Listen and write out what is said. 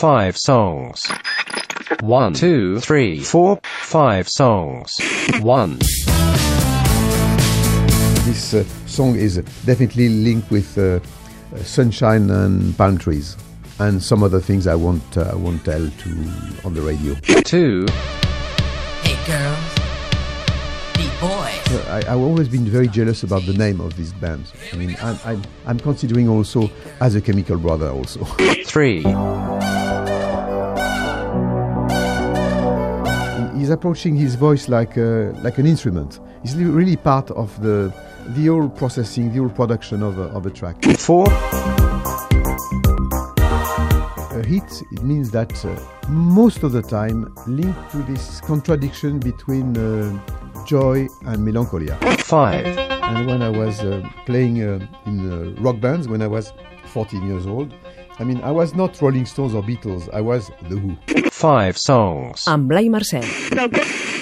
five songs. One, two, three, four, five songs. One. This uh, song is definitely linked with uh, sunshine and palm trees, and some other things I won't uh, I won't tell to on the radio. Two, Hey girls, beat boys. Uh, I, I've always been very jealous about the name of these bands. I mean, I'm, I'm, I'm considering also as a chemical brother also. three, He's approaching his voice like a, like an instrument. He's really part of the the whole processing, the whole production of a, of a track. four, A hit it means that uh, most of the time linked to this contradiction between uh, joy and melancholia. five, And when I was uh, playing uh, in uh, rock bands when I was 14 years old, I mean I was not Rolling Stones or Beatles. I was The Who. five songs. Amb Blai Mercè.